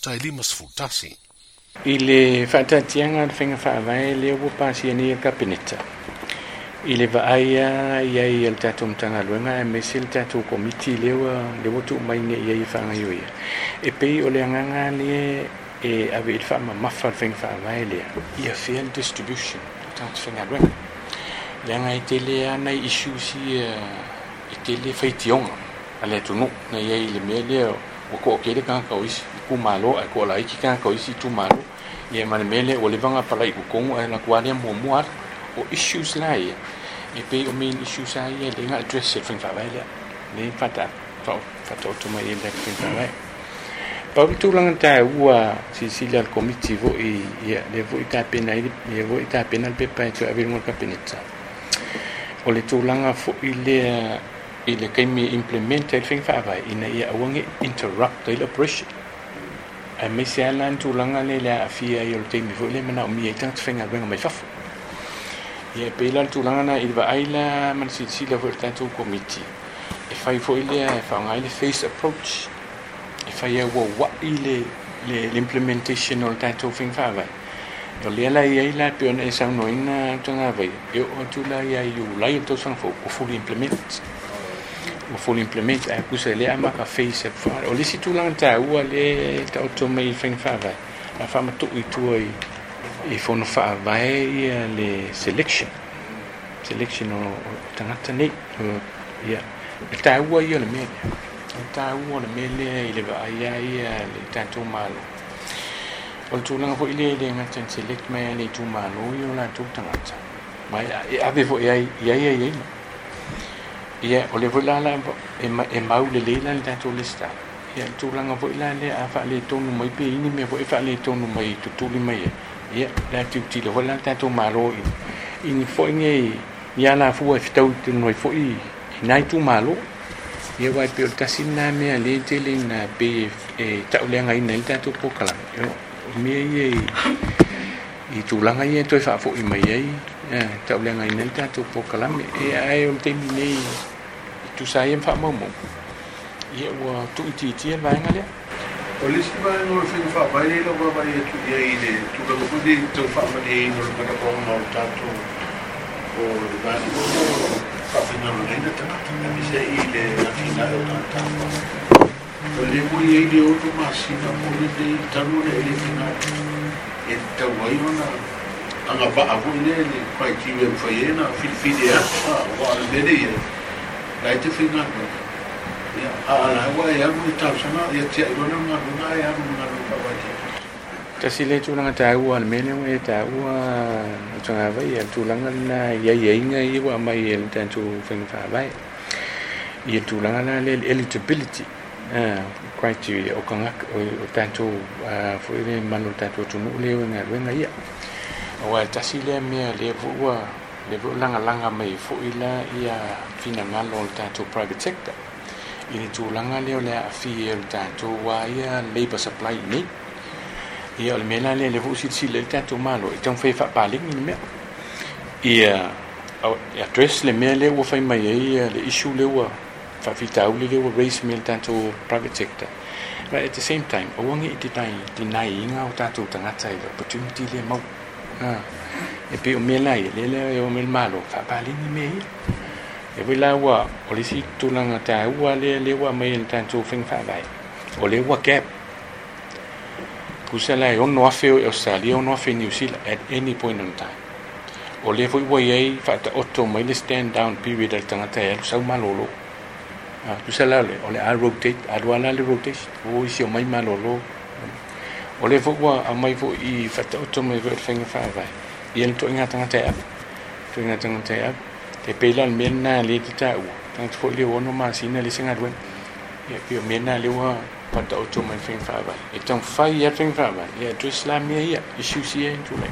tai lima sfutasi. I le whaatatianga le whenga whaavai le ua pasiani e kapineta. I le vaaia ia i al tātou mtanga luenga e mese le tātou komiti lewa lewa tu umaine ia i whangaio ia. E pei o le anganga le e awe i le whaama mawha le whenga whaavai lea. Ia fair distribution o tātou whenga luenga. Leanga i tele ana i issues i tele whaitionga. Ale tunu na ia le mea leo ko kele kaka o isi ku malo ai ko la iki kaka o isi tu malo ye mane mele o le vanga pala ku kongo ai na kualia mo muar o issues la e pe o main issues ai e le nga address e fing fava ele le fata fa fata o tu mai ele fing fava pa o tu langa ta ua si si le committee vo i le vo i pena le vo i pena le pe pa e tu avir mo ka penetsa o le tu langa fo i le kai implement el fing fa ina ia interrupt the operation ai se ala tu la afia yo te mi vole o mi e ai fenga benga mai ia pe la il va ai la man si si la committee e fai fo ile e fa ngai face approach e a ia wo wa le implementation fin fing fa o lea lai ai la pe ona e, e o la implement Eh, eh, ma implement ae kusa le ae makafei se faale o lisi tulaga ua le taʻotou mai faigafaavae a faamatuʻu itua i i fono faavae eh, ia le selection selection o oh, tagata nei ia e tāua ia o le mea lea e tāua o le mea lea i le vaai a ia le tatou malo o le tulaga foʻi lea i le gata select mai a le itumālo i o latou tagata ma e ave foʻi ai iai aiai mai ia o le voila la e, ma, e mau le leila le tatou le sta ia le tulaga foʻi la lea a faaletonu mai peini mea foʻi faaletonu mai tutuli mai e ia le atiutila hoi la tatou malo i ini foʻi ge ia lafua e fetau tonu ai foʻi inai tumālo ia uae pe o le tasinā mea lē tele ina pe e tauleagaina i le tatou pokalaga mea ia i tulaga ia toe faafoʻi mai ai Eh, tak boleh ngain nanti tu pokal ame. Eh, ayam tim ni tu saya empat mamu. Ya, wah tu itu itu yang bayang aja. Polis tu bayang orang sini empat bayi lo bawa bayi tu dia ini. Tu kalau tu dia tu empat bayi orang pada bawa mau tato. Oh, bayi tu empat bayi orang oh, ini tengah tengah ni saya ini. Nanti nak orang tato. Kalau dia boleh dia orang masih nak boleh dia tahu dia ini nak. Entah bayi mana. anga ba avu ne ni kai ki we fa ye na fi fi de ha ah, wa le de ye la te fi na ko ya ala wa ya mu ta sana ya te ro na ma na ya mu na ka wa te ta si le tu na ta u al mele we ta u a tu na vai ya tu lang na ya ye nga yi wa mai ye ta tu fi fa vai ye tu lang na le eligibility criteria o kanga o tanto foi manu tanto tu mu le nga nga ya ua e tasi lea mea le fuua le fuulagalaga mai foʻi la ia finagalo o le tatou private sector i le tulaga lea o le aafi e o le tatou ua ia labour supply nei ia o le mea la lea le fuusilasila i le tatou malo i taufai faapaligi le mea ia e adress le mea lea ua fai mai ai ia le isu le ua faafitauli le ua raise mea le tatou private sector but at the same time auagi i tetai tenaiiga o tatou tagata i le opportunity lea mau Ah. e pe o mena i le le e o mel malo fa pa li me e vi la wa o le si tu na ta wa le le wa me en tan tu fin fa vai o le wa ke ku se la yo no afe o sa li o no afe ni usil at any point in time o le foi wa ye fa ta otto me le stand down period al tan ta el sa malolo ku ah, se la le o le a rotate a do ana le rotate o isi o mai malolo o le foʻi ua e i faataʻuta e, mai koe o le faiga faavae toegang le toʻiga tagata e apu toʻiga tagata e apu e pei lan mea lenā lē te taʻua tagata foʻi lea ua no masina le segaluega ia pia mea lenā le ua faataʻuta mai le e